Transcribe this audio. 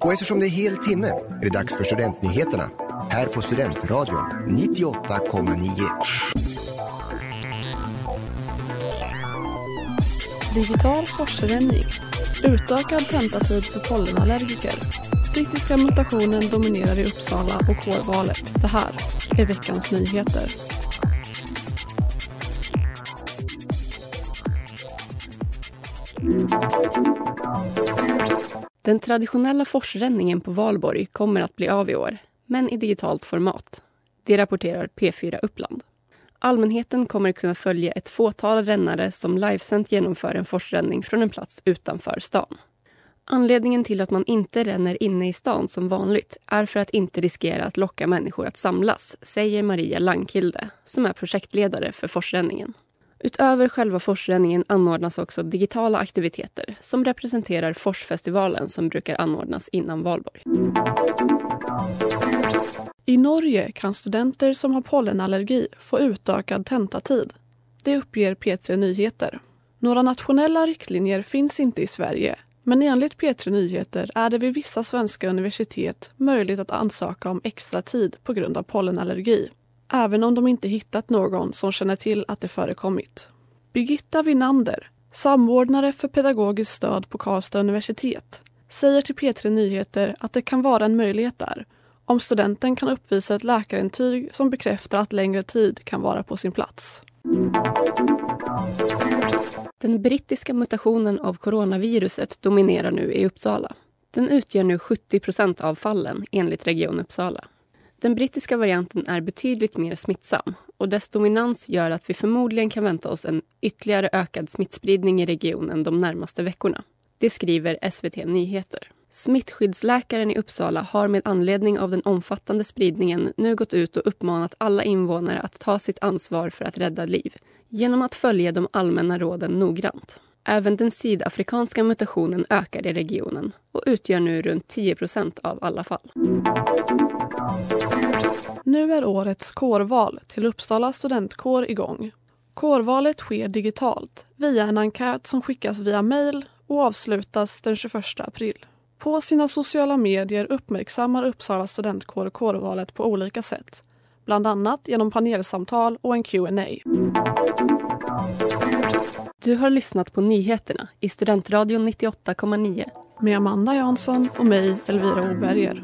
Och eftersom det är hel timme är det dags för Studentnyheterna här på Studentradion 98,9. Digital forsränning. Utökad tentatid för pollenallergiker. Brittiska mutationen dominerar i Uppsala och kårvalet. Det här är veckans nyheter. Den traditionella forsränningen på Valborg kommer att bli av i år, men i digitalt format. Det rapporterar P4 Uppland. Allmänheten kommer kunna följa ett fåtal rännare som livesänt genomför en forsränning från en plats utanför stan. Anledningen till att man inte ränner inne i stan som vanligt är för att inte riskera att locka människor att samlas, säger Maria Langkilde, som är projektledare för forsränningen. Utöver själva forsränningen anordnas också digitala aktiviteter som representerar Forsfestivalen som brukar anordnas innan valborg. I Norge kan studenter som har pollenallergi få utökad tentatid. Det uppger P3 Nyheter. Några nationella riktlinjer finns inte i Sverige men enligt P3 Nyheter är det vid vissa svenska universitet möjligt att ansöka om extra tid på grund av pollenallergi även om de inte hittat någon som känner till att det förekommit. Birgitta Winander, samordnare för pedagogiskt stöd på Karlstad universitet, säger till P3 Nyheter att det kan vara en möjlighet där om studenten kan uppvisa ett läkarintyg som bekräftar att längre tid kan vara på sin plats. Den brittiska mutationen av coronaviruset dominerar nu i Uppsala. Den utgör nu 70 procent av fallen enligt Region Uppsala. Den brittiska varianten är betydligt mer smittsam och dess dominans gör att vi förmodligen kan vänta oss en ytterligare ökad smittspridning i regionen de närmaste veckorna. Det skriver SVT Nyheter. Smittskyddsläkaren i Uppsala har med anledning av den omfattande spridningen nu gått ut och uppmanat alla invånare att ta sitt ansvar för att rädda liv genom att följa de allmänna råden noggrant. Även den sydafrikanska mutationen ökar i regionen och utgör nu runt 10% av alla fall. Nu är årets kårval till Uppsala studentkår igång. Kårvalet sker digitalt via en enkät som skickas via mejl och avslutas den 21 april. På sina sociala medier uppmärksammar Uppsala studentkår kårvalet på olika sätt. Bland annat genom panelsamtal och en Q&A. Du har lyssnat på nyheterna i Studentradion 98,9 med Amanda Jansson och mig, Elvira Oberger.